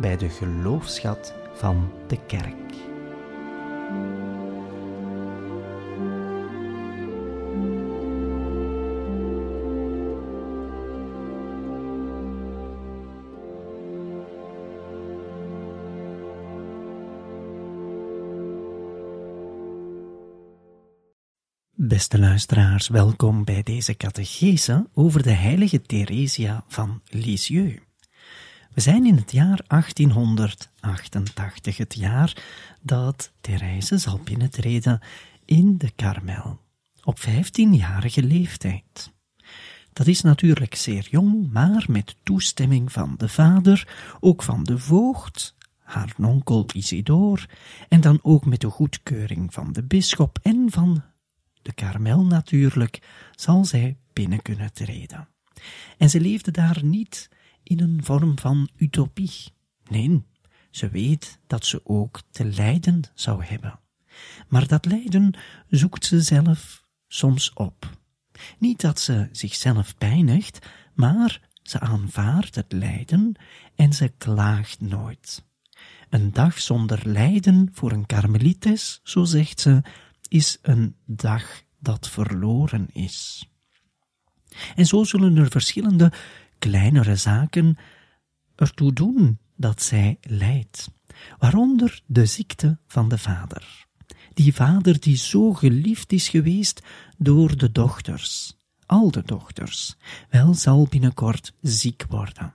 bij de geloofschat van de kerk. Beste luisteraars, welkom bij deze catechese over de heilige Theresia van Lisieux. We zijn in het jaar 1888, het jaar dat Therese zal binnentreden in de Karmel, op 15-jarige leeftijd. Dat is natuurlijk zeer jong, maar met toestemming van de vader, ook van de voogd, haar onkel Isidor, en dan ook met de goedkeuring van de bisschop en van de Karmel natuurlijk, zal zij binnen kunnen treden. En ze leefde daar niet in een vorm van utopie. Nee, ze weet dat ze ook te lijden zou hebben. Maar dat lijden zoekt ze zelf soms op. Niet dat ze zichzelf pijnigt, maar ze aanvaardt het lijden en ze klaagt nooit. Een dag zonder lijden voor een karmelites, zo zegt ze, is een dag dat verloren is. En zo zullen er verschillende kleinere zaken ertoe doen dat zij lijdt, waaronder de ziekte van de vader. Die vader die zo geliefd is geweest door de dochters, al de dochters, wel zal binnenkort ziek worden.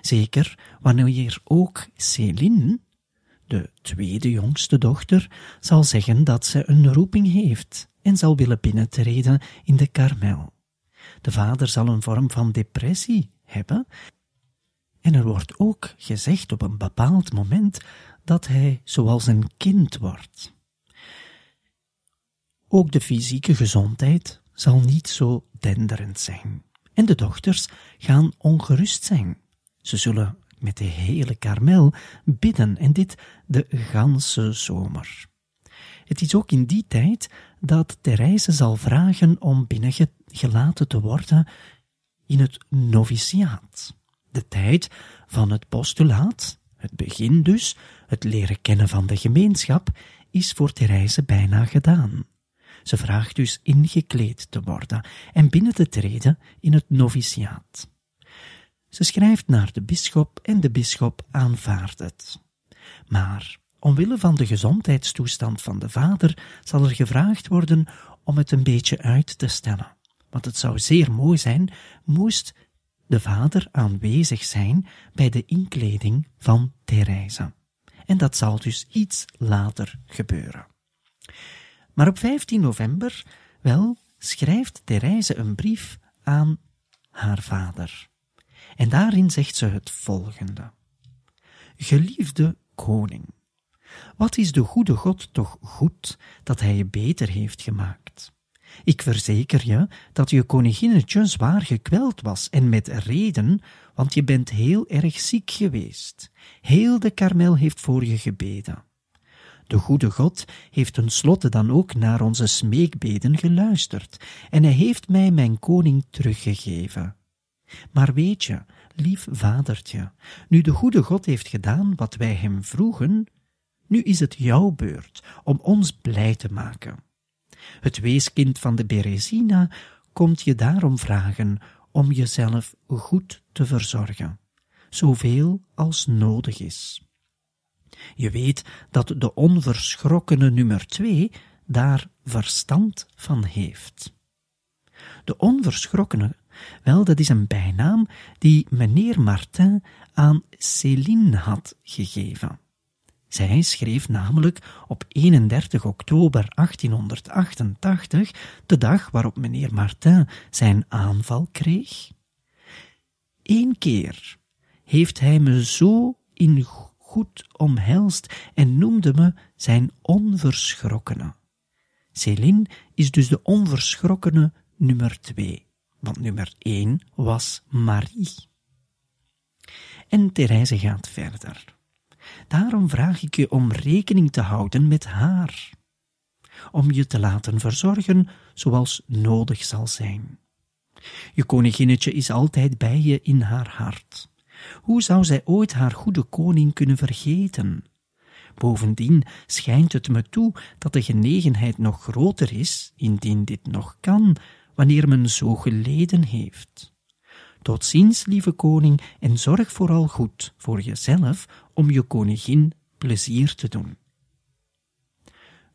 Zeker wanneer ook Céline, de tweede jongste dochter, zal zeggen dat ze een roeping heeft en zal willen binnentreden in de karmel. De vader zal een vorm van depressie hebben. En er wordt ook gezegd op een bepaald moment dat hij zoals een kind wordt. Ook de fysieke gezondheid zal niet zo denderend zijn. En de dochters gaan ongerust zijn. Ze zullen met de hele karmel bidden en dit de ganse zomer. Het is ook in die tijd dat Therese zal vragen om binnengelaten te worden in het noviciaat. De tijd van het postulaat, het begin dus, het leren kennen van de gemeenschap, is voor Therese bijna gedaan. Ze vraagt dus ingekleed te worden en binnen te treden in het noviciaat. Ze schrijft naar de bisschop en de bisschop aanvaardt het. Maar omwille van de gezondheidstoestand van de vader zal er gevraagd worden om het een beetje uit te stellen. Want het zou zeer mooi zijn, moest de vader aanwezig zijn bij de inkleding van Therese. En dat zal dus iets later gebeuren. Maar op 15 november, wel, schrijft Therese een brief aan haar vader. En daarin zegt ze het volgende. Geliefde koning, wat is de goede God toch goed dat hij je beter heeft gemaakt? Ik verzeker je dat je koninginnetje zwaar gekweld was, en met reden, want je bent heel erg ziek geweest. Heel de karmel heeft voor je gebeden. De goede God heeft tenslotte dan ook naar onze smeekbeden geluisterd, en hij heeft mij mijn koning teruggegeven. Maar weet je, lief vadertje, nu de goede God heeft gedaan wat wij hem vroegen, nu is het jouw beurt om ons blij te maken. Het weeskind van de Berezina komt je daarom vragen om jezelf goed te verzorgen, zoveel als nodig is. Je weet dat de onverschrokkene nummer twee daar verstand van heeft. De onverschrokkene, wel, dat is een bijnaam die meneer Martin aan Céline had gegeven. Zij schreef namelijk op 31 oktober 1888, de dag waarop meneer Martin zijn aanval kreeg. Eén keer heeft hij me zo in goed omhelst en noemde me zijn onverschrokkene. Céline is dus de onverschrokkene nummer twee, want nummer één was Marie. En Therese gaat verder. Daarom vraag ik je om rekening te houden met haar, om je te laten verzorgen zoals nodig zal zijn. Je koninginnetje is altijd bij je in haar hart. Hoe zou zij ooit haar goede koning kunnen vergeten? Bovendien schijnt het me toe dat de genegenheid nog groter is, indien dit nog kan, wanneer men zo geleden heeft. Tot ziens, lieve koning, en zorg vooral goed voor jezelf om je koningin plezier te doen.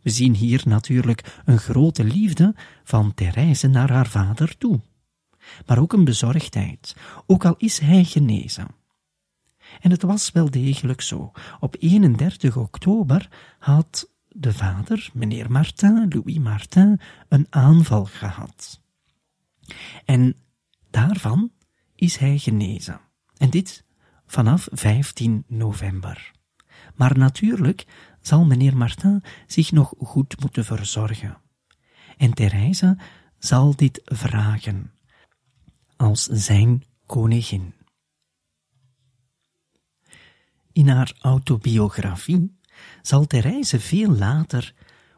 We zien hier natuurlijk een grote liefde van Therese naar haar vader toe, maar ook een bezorgdheid, ook al is hij genezen. En het was wel degelijk zo. Op 31 oktober had de vader, meneer Martin, Louis Martin, een aanval gehad. En daarvan is hij genezen. En dit vanaf 15 november. Maar natuurlijk zal meneer Martin zich nog goed moeten verzorgen. En Therese zal dit vragen als zijn koningin. In haar autobiografie zal Therese veel later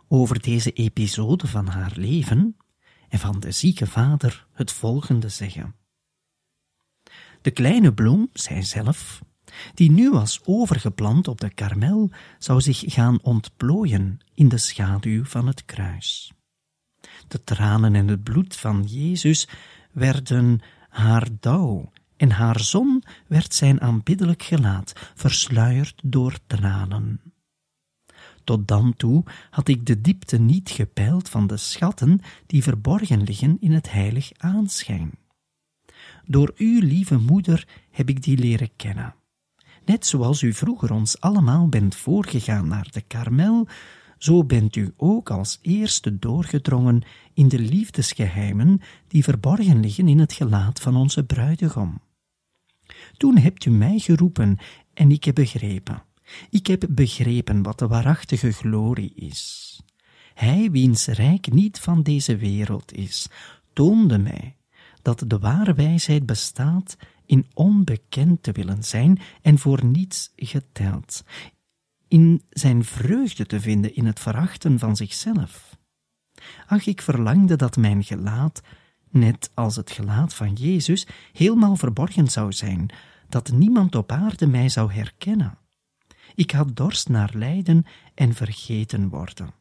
over deze episode van haar leven en van de zieke vader het volgende zeggen. De kleine bloem, zijzelf, die nu was overgeplant op de karmel, zou zich gaan ontplooien in de schaduw van het kruis. De tranen en het bloed van Jezus werden haar dauw en haar zon werd zijn aanbiddelijk gelaat, versluierd door tranen. Tot dan toe had ik de diepte niet gepeild van de schatten die verborgen liggen in het heilig aanschijn. Door uw lieve moeder heb ik die leren kennen. Net zoals u vroeger ons allemaal bent voorgegaan naar de karmel, zo bent u ook als eerste doorgedrongen in de liefdesgeheimen die verborgen liggen in het gelaat van onze bruidegom. Toen hebt u mij geroepen en ik heb begrepen. Ik heb begrepen wat de waarachtige glorie is. Hij, wiens rijk niet van deze wereld is, toonde mij dat de ware wijsheid bestaat in onbekend te willen zijn en voor niets geteld, in zijn vreugde te vinden in het verachten van zichzelf. Ach, ik verlangde dat mijn gelaat net als het gelaat van Jezus, helemaal verborgen zou zijn, dat niemand op aarde mij zou herkennen. Ik had dorst naar lijden en vergeten worden.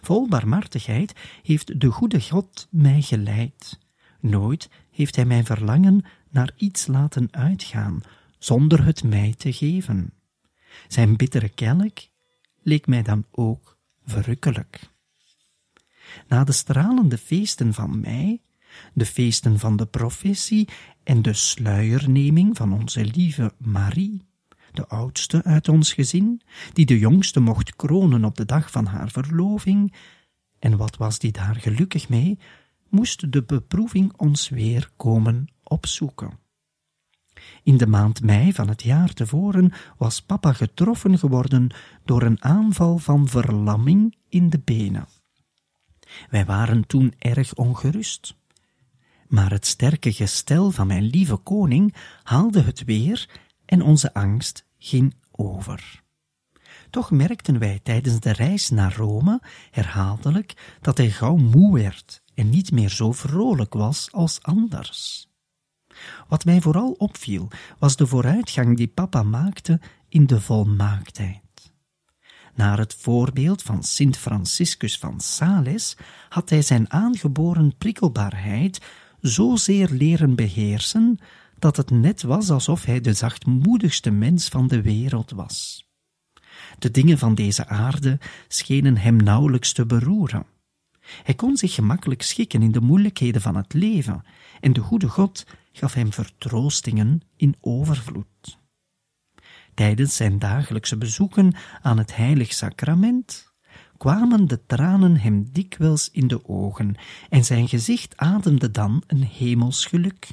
Vol barmhartigheid heeft de goede God mij geleid. Nooit heeft hij mijn verlangen naar iets laten uitgaan, zonder het mij te geven. Zijn bittere kelk leek mij dan ook verrukkelijk na de stralende feesten van mei, de feesten van de professie en de sluierneming van onze lieve Marie, de oudste uit ons gezin, die de jongste mocht kronen op de dag van haar verloving, en wat was die daar gelukkig mee, moest de beproeving ons weer komen opzoeken. In de maand mei van het jaar tevoren was papa getroffen geworden door een aanval van verlamming in de benen. Wij waren toen erg ongerust. Maar het sterke gestel van mijn lieve koning haalde het weer en onze angst ging over. Toch merkten wij tijdens de reis naar Rome herhaaldelijk dat hij gauw moe werd en niet meer zo vrolijk was als anders. Wat mij vooral opviel, was de vooruitgang die papa maakte in de volmaaktheid. Naar het voorbeeld van Sint Franciscus van Sales had hij zijn aangeboren prikkelbaarheid zozeer leren beheersen dat het net was alsof hij de zachtmoedigste mens van de wereld was. De dingen van deze aarde schenen hem nauwelijks te beroeren. Hij kon zich gemakkelijk schikken in de moeilijkheden van het leven, en de goede God gaf hem vertroostingen in overvloed. Tijdens zijn dagelijkse bezoeken aan het heilig sacrament kwamen de tranen hem dikwijls in de ogen en zijn gezicht ademde dan een hemels geluk.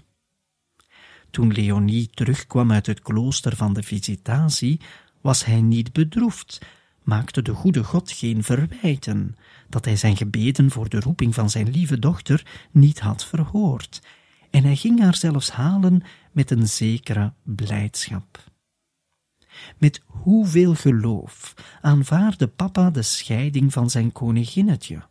Toen Leonie terugkwam uit het klooster van de visitatie, was hij niet bedroefd, maakte de goede God geen verwijten, dat hij zijn gebeden voor de roeping van zijn lieve dochter niet had verhoord, en hij ging haar zelfs halen met een zekere blijdschap. Met hoeveel geloof aanvaarde papa de scheiding van zijn koninginnetje.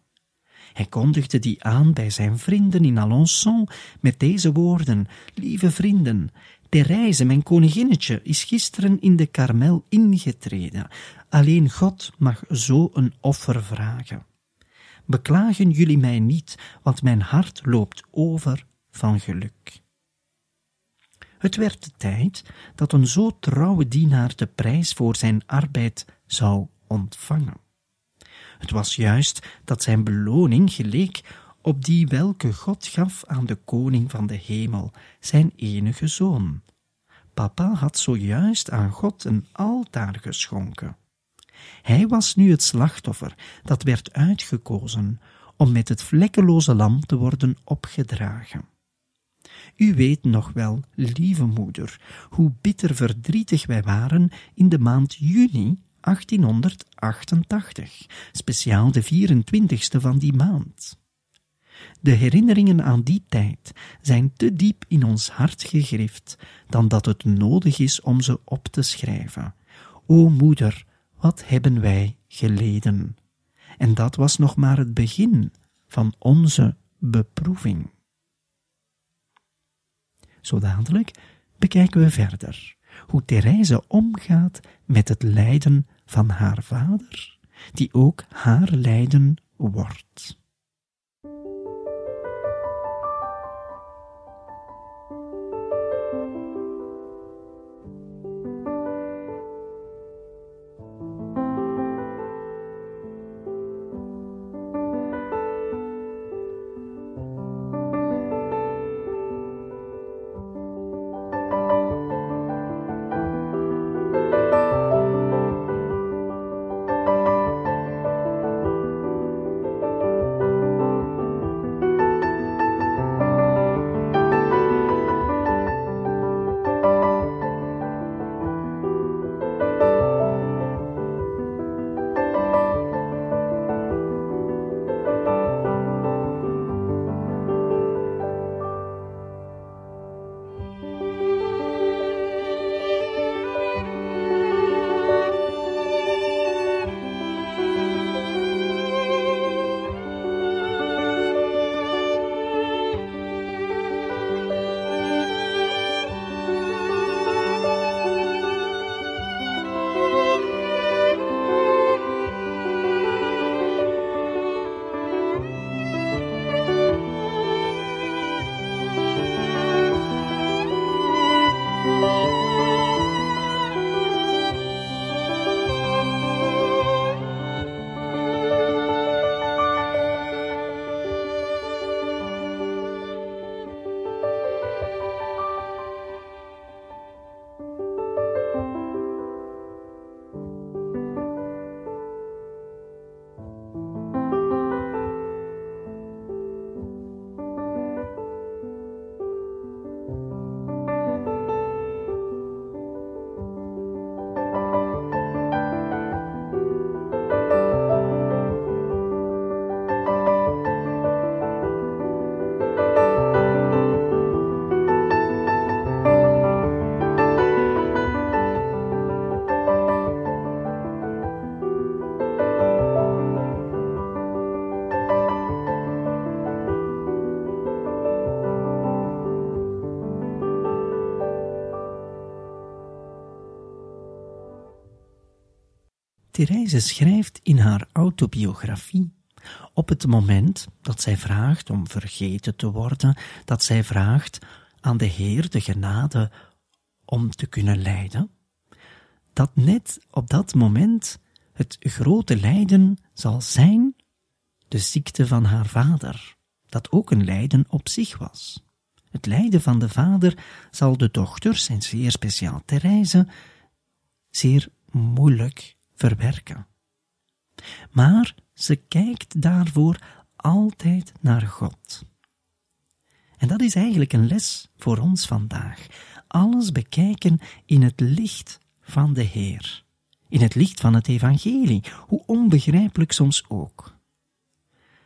Hij kondigde die aan bij zijn vrienden in Alençon met deze woorden: Lieve vrienden, Therese, mijn koninginnetje, is gisteren in de karmel ingetreden. Alleen God mag zo een offer vragen. Beklagen jullie mij niet, want mijn hart loopt over van geluk. Het werd de tijd dat een zo trouwe dienaar de prijs voor zijn arbeid zou ontvangen. Het was juist dat zijn beloning geleek op die welke God gaf aan de koning van de hemel, zijn enige zoon. Papa had zojuist aan God een altaar geschonken. Hij was nu het slachtoffer dat werd uitgekozen om met het vlekkeloze lam te worden opgedragen. U weet nog wel, lieve moeder, hoe bitter verdrietig wij waren in de maand juni 1888, speciaal de 24ste van die maand. De herinneringen aan die tijd zijn te diep in ons hart gegrift dan dat het nodig is om ze op te schrijven. O moeder, wat hebben wij geleden? En dat was nog maar het begin van onze beproeving. Zo dadelijk bekijken we verder hoe Therese omgaat met het lijden van haar vader, die ook haar lijden wordt. Therese schrijft in haar autobiografie op het moment dat zij vraagt om vergeten te worden, dat zij vraagt aan de Heer de genade om te kunnen lijden, dat net op dat moment het grote lijden zal zijn de ziekte van haar vader, dat ook een lijden op zich was. Het lijden van de vader zal de dochters, en zeer speciaal Therese, zeer moeilijk verwerken. Maar ze kijkt daarvoor altijd naar God. En dat is eigenlijk een les voor ons vandaag. Alles bekijken in het licht van de Heer. In het licht van het Evangelie, hoe onbegrijpelijk soms ook.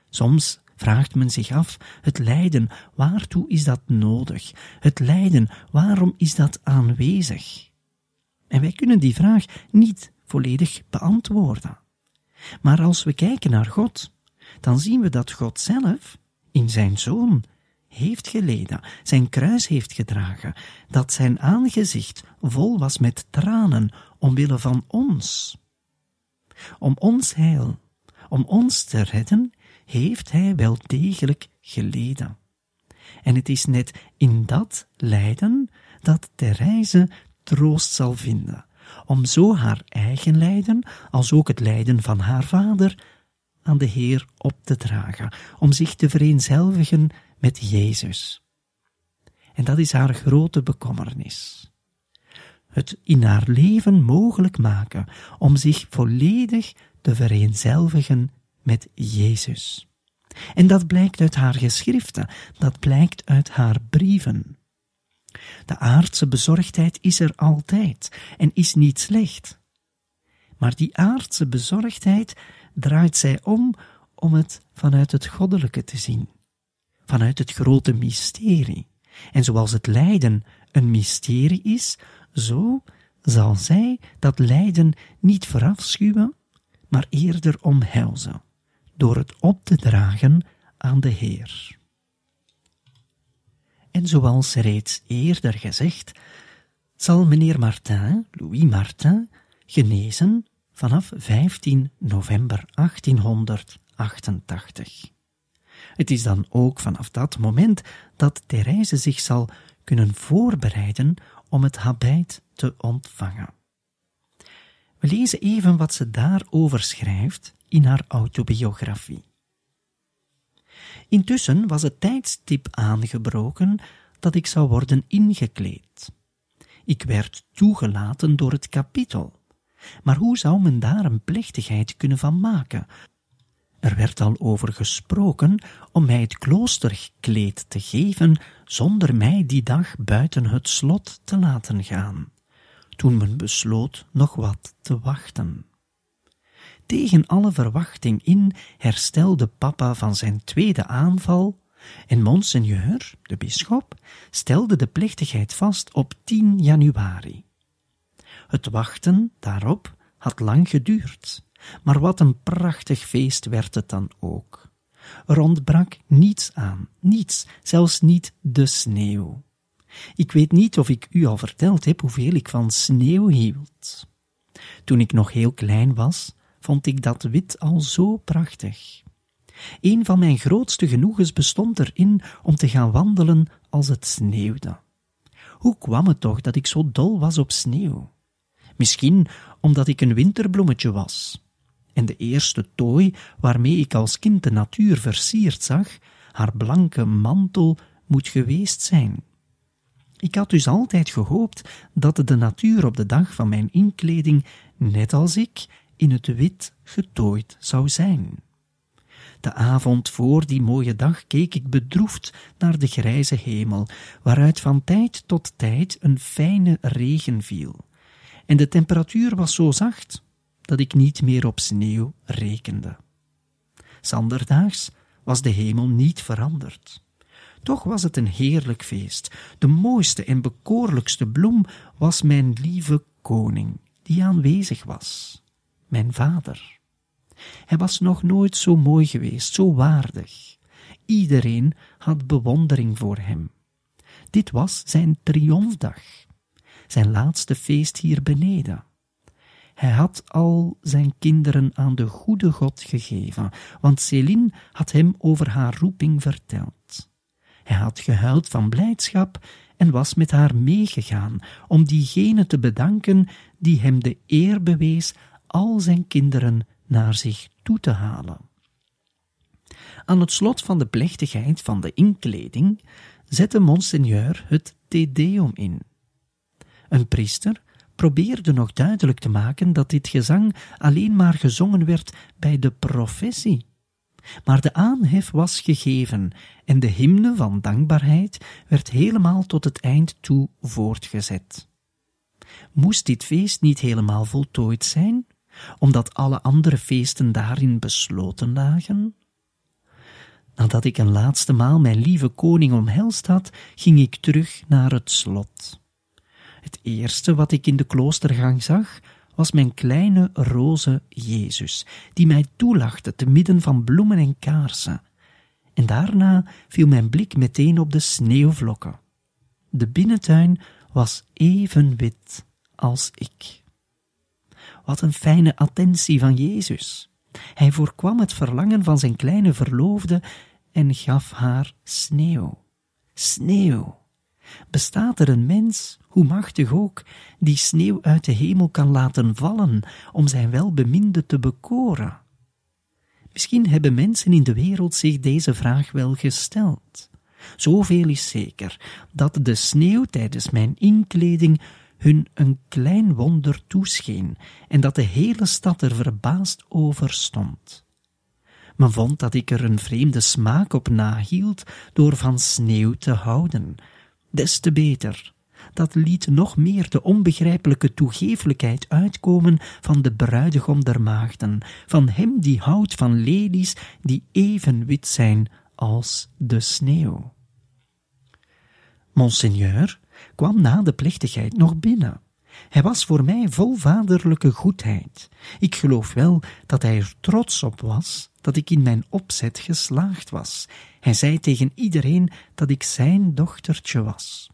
Soms vraagt men zich af, het lijden, waartoe is dat nodig? Het lijden, waarom is dat aanwezig? En wij kunnen die vraag niet volledig beantwoorden. Maar als we kijken naar God, dan zien we dat God zelf in zijn Zoon heeft geleden, zijn kruis heeft gedragen, dat zijn aangezicht vol was met tranen omwille van ons. Om ons heil, om ons te redden, heeft hij wel degelijk geleden. En het is net in dat lijden dat Therese troost zal vinden, om zo haar eigen lijden, als ook het lijden van haar vader, aan de Heer op te dragen, om zich te vereenzelvigen met Jezus. En dat is haar grote bekommernis. Het in haar leven mogelijk maken om zich volledig te vereenzelvigen met Jezus. En dat blijkt uit haar geschriften, dat blijkt uit haar brieven. De aardse bezorgdheid is er altijd en is niet slecht. Maar die aardse bezorgdheid draait zij om om het vanuit het goddelijke te zien, vanuit het grote mysterie. En zoals het lijden een mysterie is, zo zal zij dat lijden niet verafschuwen, maar eerder omhelzen door het op te dragen aan de Heer. En zoals reeds eerder gezegd, zal meneer Martin, Louis Martin, genezen vanaf 15 november 1888. Het is dan ook vanaf dat moment dat Therese zich zal kunnen voorbereiden om het habijt te ontvangen. We lezen even wat ze daarover schrijft in haar autobiografie. Intussen was het tijdstip aangebroken dat ik zou worden ingekleed. Ik werd toegelaten door het kapittel. Maar hoe zou men daar een plechtigheid kunnen van maken? Er werd al over gesproken om mij het kloosterkleed te geven zonder mij die dag buiten het slot te laten gaan, toen men besloot nog wat te wachten. Tegen alle verwachting in herstelde papa van zijn tweede aanval en monseigneur, de bisschop, stelde de plechtigheid vast op 10 januari. Het wachten daarop had lang geduurd, maar wat een prachtig feest werd het dan ook. Er ontbrak niets aan, niets, zelfs niet de sneeuw. Ik weet niet of ik u al verteld heb hoeveel ik van sneeuw hield. Toen ik nog heel klein was, vond ik dat wit al zo prachtig. Een van mijn grootste genoegens bestond erin om te gaan wandelen als het sneeuwde. Hoe kwam het toch dat ik zo dol was op sneeuw? Misschien omdat ik een winterbloemetje was. En de eerste tooi waarmee ik als kind de natuur versierd zag, haar blanke mantel moet geweest zijn. Ik had dus altijd gehoopt dat de natuur op de dag van mijn inkleding, net als ik, in het wit getooid zou zijn. De avond voor die mooie dag keek ik bedroefd naar de grijze hemel, waaruit van tijd tot tijd een fijne regen viel, en de temperatuur was zo zacht dat ik niet meer op sneeuw rekende. Zanderdaags was de hemel niet veranderd. Toch was het een heerlijk feest. De mooiste en bekoorlijkste bloem was mijn lieve koning, die aanwezig was mijn vader. Hij was nog nooit zo mooi geweest, zo waardig. Iedereen had bewondering voor hem. Dit was zijn triomfdag, zijn laatste feest hier beneden. Hij had al zijn kinderen aan de goede God gegeven, want Céline had hem over haar roeping verteld. Hij had gehuild van blijdschap en was met haar meegegaan om diegene te bedanken die hem de eer bewees al zijn kinderen naar zich toe te halen. Aan het slot van de plechtigheid van de inkleding zette monseigneur het Te Deum in. Een priester probeerde nog duidelijk te maken dat dit gezang alleen maar gezongen werd bij de professie. Maar de aanhef was gegeven en de hymne van dankbaarheid werd helemaal tot het eind toe voortgezet. Moest dit feest niet helemaal voltooid zijn, omdat alle andere feesten daarin besloten lagen? Nadat ik een laatste maal mijn lieve koning omhelst had, ging ik terug naar het slot. Het eerste wat ik in de kloostergang zag, was mijn kleine roze Jezus, die mij toelachte te midden van bloemen en kaarsen. En daarna viel mijn blik meteen op de sneeuwvlokken. De binnentuin was even wit als ik. Wat een fijne attentie van Jezus. Hij voorkwam het verlangen van zijn kleine verloofde en gaf haar sneeuw. Sneeuw. Bestaat er een mens, hoe machtig ook, die sneeuw uit de hemel kan laten vallen om zijn welbeminde te bekoren? Misschien hebben mensen in de wereld zich deze vraag wel gesteld. Zoveel is zeker dat de sneeuw tijdens mijn inkleding hun een klein wonder toescheen en dat de hele stad er verbaasd over stond. Men vond dat ik er een vreemde smaak op nahield door van sneeuw te houden. Des te beter. Dat liet nog meer de onbegrijpelijke toegeeflijkheid uitkomen van de bruidegom der maagden, van hem die houdt van lelies die even wit zijn als de sneeuw. Monseigneur kwam na de plechtigheid nog binnen. Hij was voor mij vol vaderlijke goedheid. Ik geloof wel dat hij er trots op was dat ik in mijn opzet geslaagd was. Hij zei tegen iedereen dat ik zijn dochtertje was.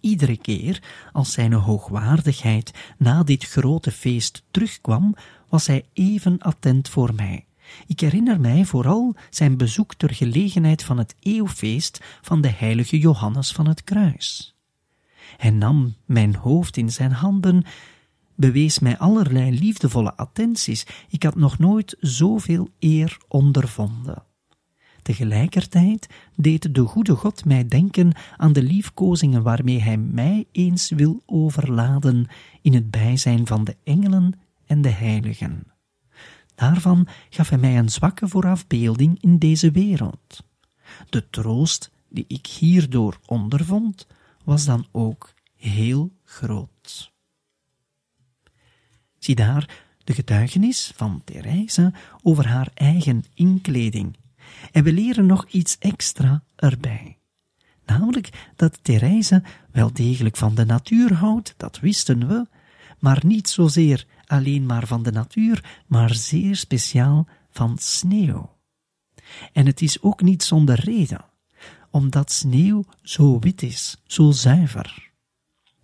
Iedere keer als zijn hoogwaardigheid na dit grote feest terugkwam, was hij even attent voor mij. Ik herinner mij vooral zijn bezoek ter gelegenheid van het eeuwfeest van de heilige Johannes van het Kruis. Hij nam mijn hoofd in zijn handen, bewees mij allerlei liefdevolle attenties. Ik had nog nooit zoveel eer ondervonden. Tegelijkertijd deed de goede God mij denken aan de liefkozingen waarmee Hij mij eens wil overladen in het bijzijn van de engelen en de heiligen. Daarvan gaf Hij mij een zwakke voorafbeelding in deze wereld. De troost die ik hierdoor ondervond, was dan ook heel groot. Zie daar de getuigenis van Therese over haar eigen inkleding. En we leren nog iets extra erbij. Namelijk dat Therese wel degelijk van de natuur houdt, dat wisten we, maar niet zozeer alleen maar van de natuur, maar zeer speciaal van sneeuw. En het is ook niet zonder reden omdat sneeuw zo wit is, zo zuiver.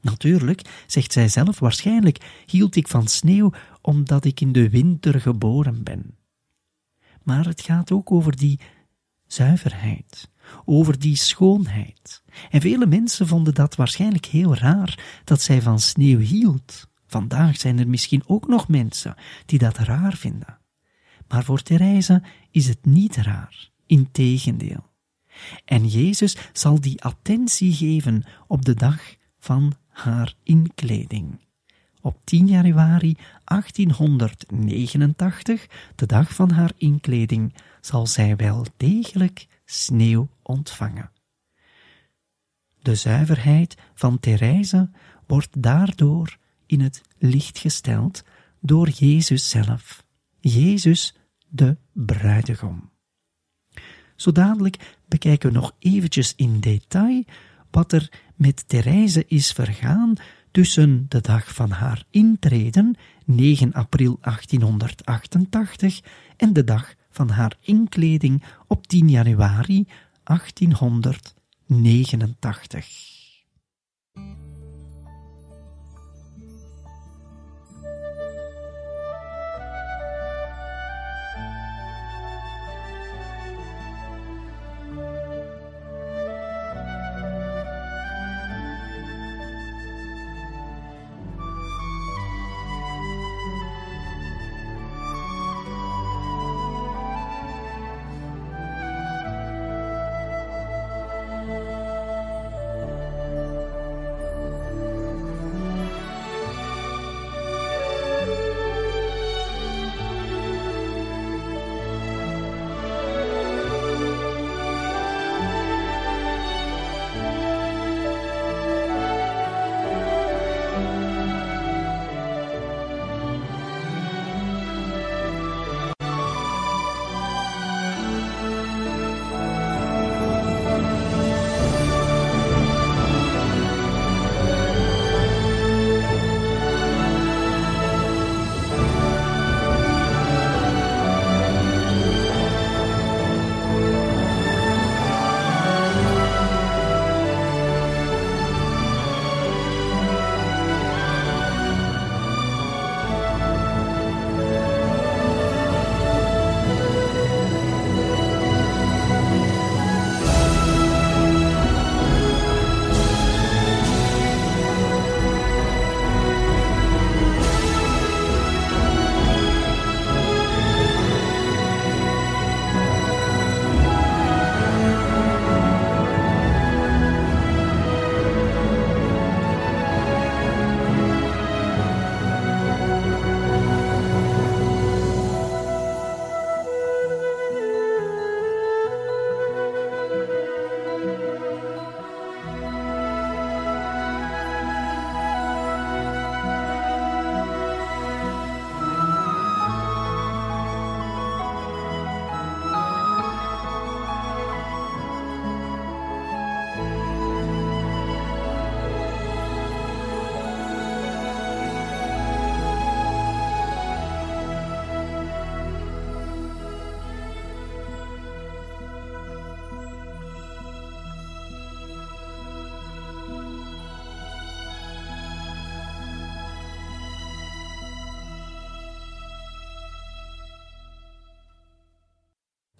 Natuurlijk, zegt zij zelf, waarschijnlijk hield ik van sneeuw omdat ik in de winter geboren ben. Maar het gaat ook over die zuiverheid, over die schoonheid. En vele mensen vonden dat waarschijnlijk heel raar dat zij van sneeuw hield. Vandaag zijn er misschien ook nog mensen die dat raar vinden. Maar voor Therese is het niet raar, integendeel. En Jezus zal die attentie geven op de dag van haar inkleding. Op 10 januari 1889, de dag van haar inkleding, zal zij wel degelijk sneeuw ontvangen. De zuiverheid van Therese wordt daardoor in het licht gesteld door Jezus zelf, Jezus de bruidegom. Zo dadelijk bekijken we nog eventjes in detail wat er met Therese is vergaan tussen de dag van haar intreden, 9 april 1888, en de dag van haar inkleding op 10 januari 1889.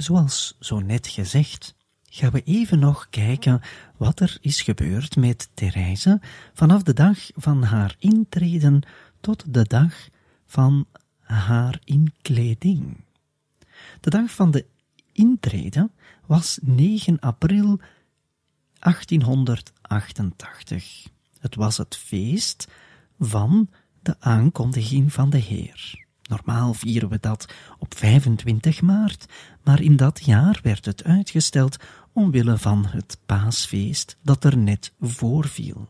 Zoals zo net gezegd, gaan we even nog kijken wat er is gebeurd met Therese vanaf de dag van haar intreden tot de dag van haar inkleding. De dag van de intrede was 9 april 1888. Het was het feest van de aankondiging van de Heer. Normaal vieren we dat op 25 maart, maar in dat jaar werd het uitgesteld omwille van het paasfeest dat er net voorviel.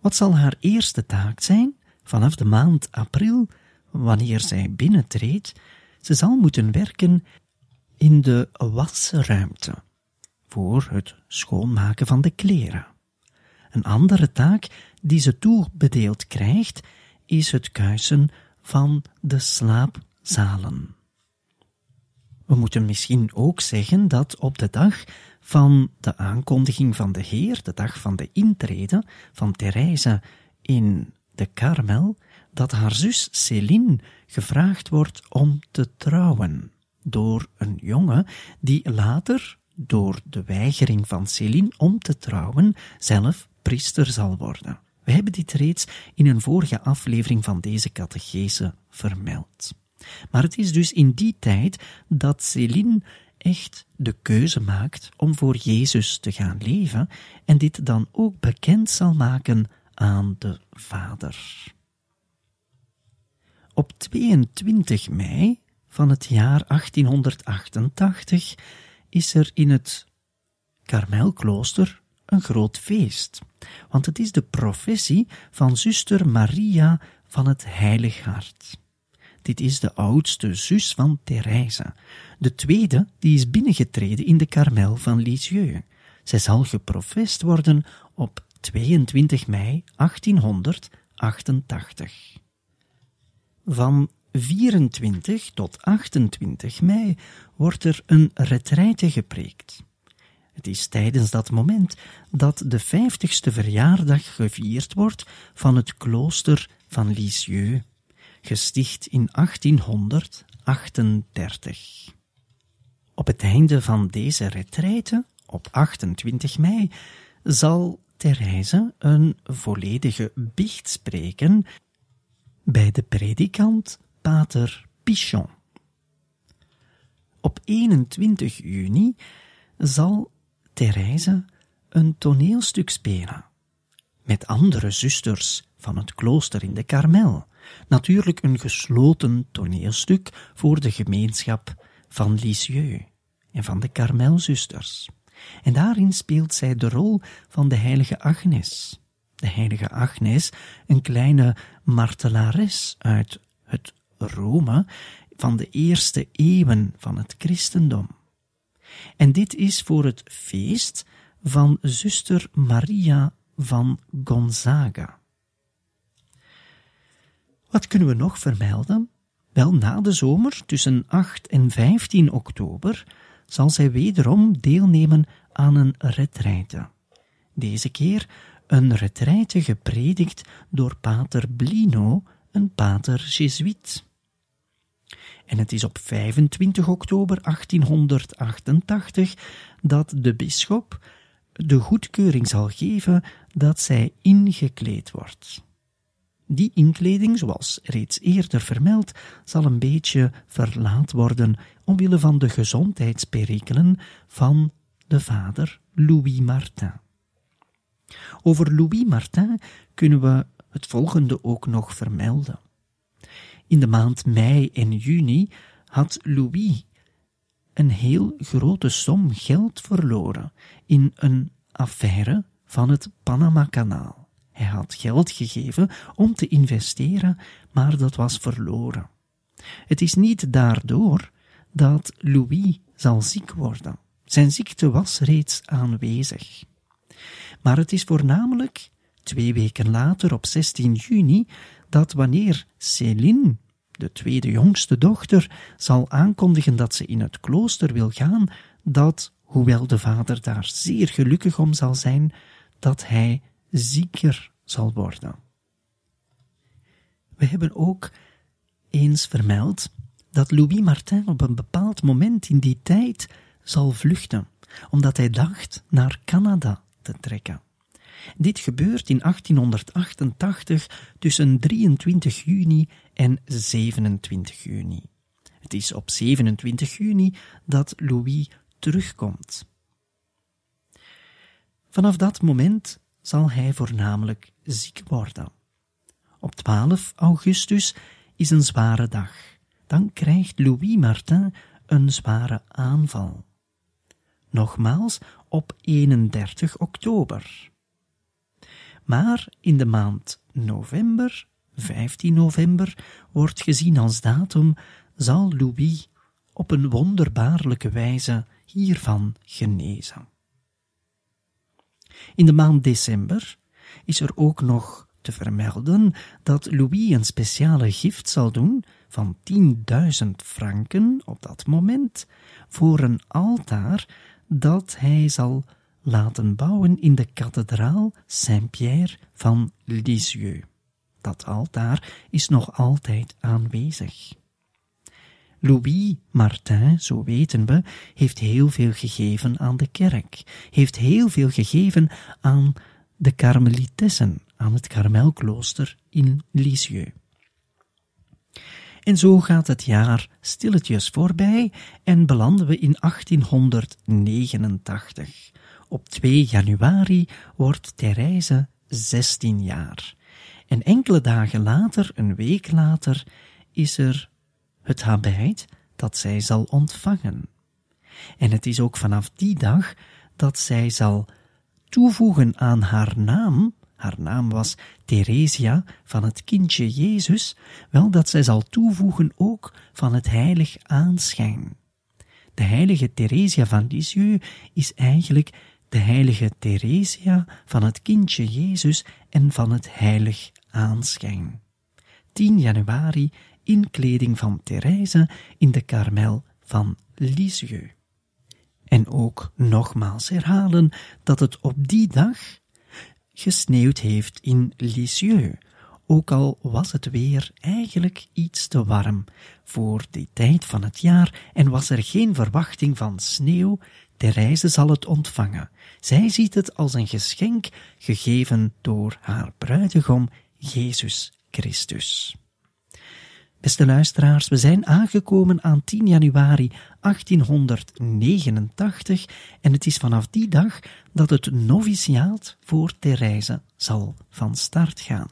Wat zal haar eerste taak zijn vanaf de maand april, wanneer zij binnentreedt? Ze zal moeten werken in de wasruimte voor het schoonmaken van de kleren. Een andere taak die ze toebedeeld krijgt, is het kuisen van de slaapzalen. We moeten misschien ook zeggen dat op de dag van de aankondiging van de Heer, de dag van de intrede van Therese in de Karmel, dat haar zus Céline gevraagd wordt om te trouwen door een jongen die later, door de weigering van Céline om te trouwen, zelf priester zal worden. We hebben dit reeds in een vorige aflevering van deze catechese vermeld. Maar het is dus in die tijd dat Céline echt de keuze maakt om voor Jezus te gaan leven en dit dan ook bekend zal maken aan de Vader. Op 22 mei van het jaar 1888 is er in het Karmelklooster een groot feest, want het is de professie van zuster Maria van het Heilig Hart. Dit is de oudste zus van Therese. De tweede, die is binnengetreden in de Karmel van Lisieux. Zij zal geprofest worden op 22 mei 1888. Van 24 tot 28 mei wordt er een retraite gepreekt. Het is tijdens dat moment dat de vijftigste verjaardag gevierd wordt van het klooster van Lisieux, gesticht in 1838. Op het einde van deze retraite, op 28 mei, zal Therese een volledige biecht spreken bij de predikant Pater Pichon. Op 21 juni zal Therese een toneelstuk spelen met andere zusters van het klooster in de Karmel. Natuurlijk een gesloten toneelstuk voor de gemeenschap van Lisieux en van de Karmelzusters. En daarin speelt zij de rol van de heilige Agnes. De heilige Agnes, een kleine martelares uit het Rome van de eerste eeuwen van het christendom. En dit is voor het feest van zuster Maria van Gonzaga. Wat kunnen we nog vermelden? Wel, na de zomer, tussen 8 en 15 oktober, zal zij wederom deelnemen aan een retraite. Deze keer een retraite gepredikt door pater Blino, een pater Jesuit. En het is op 25 oktober 1888 dat de bisschop de goedkeuring zal geven dat zij ingekleed wordt. Die inkleding, zoals reeds eerder vermeld, zal een beetje verlaat worden omwille van de gezondheidsperikelen van de vader Louis Martin. Over Louis Martin kunnen we het volgende ook nog vermelden. In de maand mei en juni had Louis een heel grote som geld verloren in een affaire van het Panama-kanaal. Hij had geld gegeven om te investeren, maar dat was verloren. Het is niet daardoor dat Louis zal ziek worden. Zijn ziekte was reeds aanwezig. Maar het is voornamelijk twee weken later, op 16 juni, dat wanneer Céline, de tweede jongste dochter, zal aankondigen dat ze in het klooster wil gaan, dat, hoewel de vader daar zeer gelukkig om zal zijn, dat hij zieker zal worden. We hebben ook eens vermeld dat Louis Martin op een bepaald moment in die tijd zal vluchten, omdat hij dacht naar Canada te trekken. Dit gebeurt in 1888 tussen 23 juni en 27 juni. Het is op 27 juni dat Louis terugkomt. Vanaf dat moment zal hij voornamelijk ziek worden. Op 12 augustus is een zware dag. Dan krijgt Louis Martin een zware aanval. Nogmaals op 31 oktober. Maar in de maand november, 15 november, wordt gezien als datum, zal Louis op een wonderbaarlijke wijze hiervan genezen. In de maand december is er ook nog te vermelden dat Louis een speciale gift zal doen van 10.000 franken op dat moment voor een altaar dat hij zal laten bouwen in de kathedraal Saint-Pierre van Lisieux. Dat altaar is nog altijd aanwezig. Louis Martin, zo weten we, heeft heel veel gegeven aan de kerk, heeft heel veel gegeven aan de karmelitessen, aan het karmelklooster in Lisieux. En zo gaat het jaar stilletjes voorbij en belanden we in 1889. Op 2 januari wordt Therese 16 jaar. En enkele dagen later, een week later, is er het habit dat zij zal ontvangen. En het is ook vanaf die dag dat zij zal toevoegen aan haar naam, haar naam was Theresia van het kindje Jezus, wel dat zij zal toevoegen ook van het heilig aanschijn. De heilige Theresia van Lisieux is eigenlijk de heilige Theresia van het kindje Jezus en van het heilig aanschijn. 10 januari in kleding van Therese in de karmel van Lisieux. En ook nogmaals herhalen dat het op die dag gesneeuwd heeft in Lisieux, ook al was het weer eigenlijk iets te warm voor die tijd van het jaar en was er geen verwachting van sneeuw, Therese zal het ontvangen. Zij ziet het als een geschenk gegeven door haar bruidegom Jezus Christus. Beste luisteraars, we zijn aangekomen aan 10 januari 1889 en het is vanaf die dag dat het noviciaat voor Therese zal van start gaan.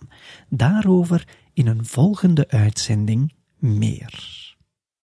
Daarover in een volgende uitzending meer.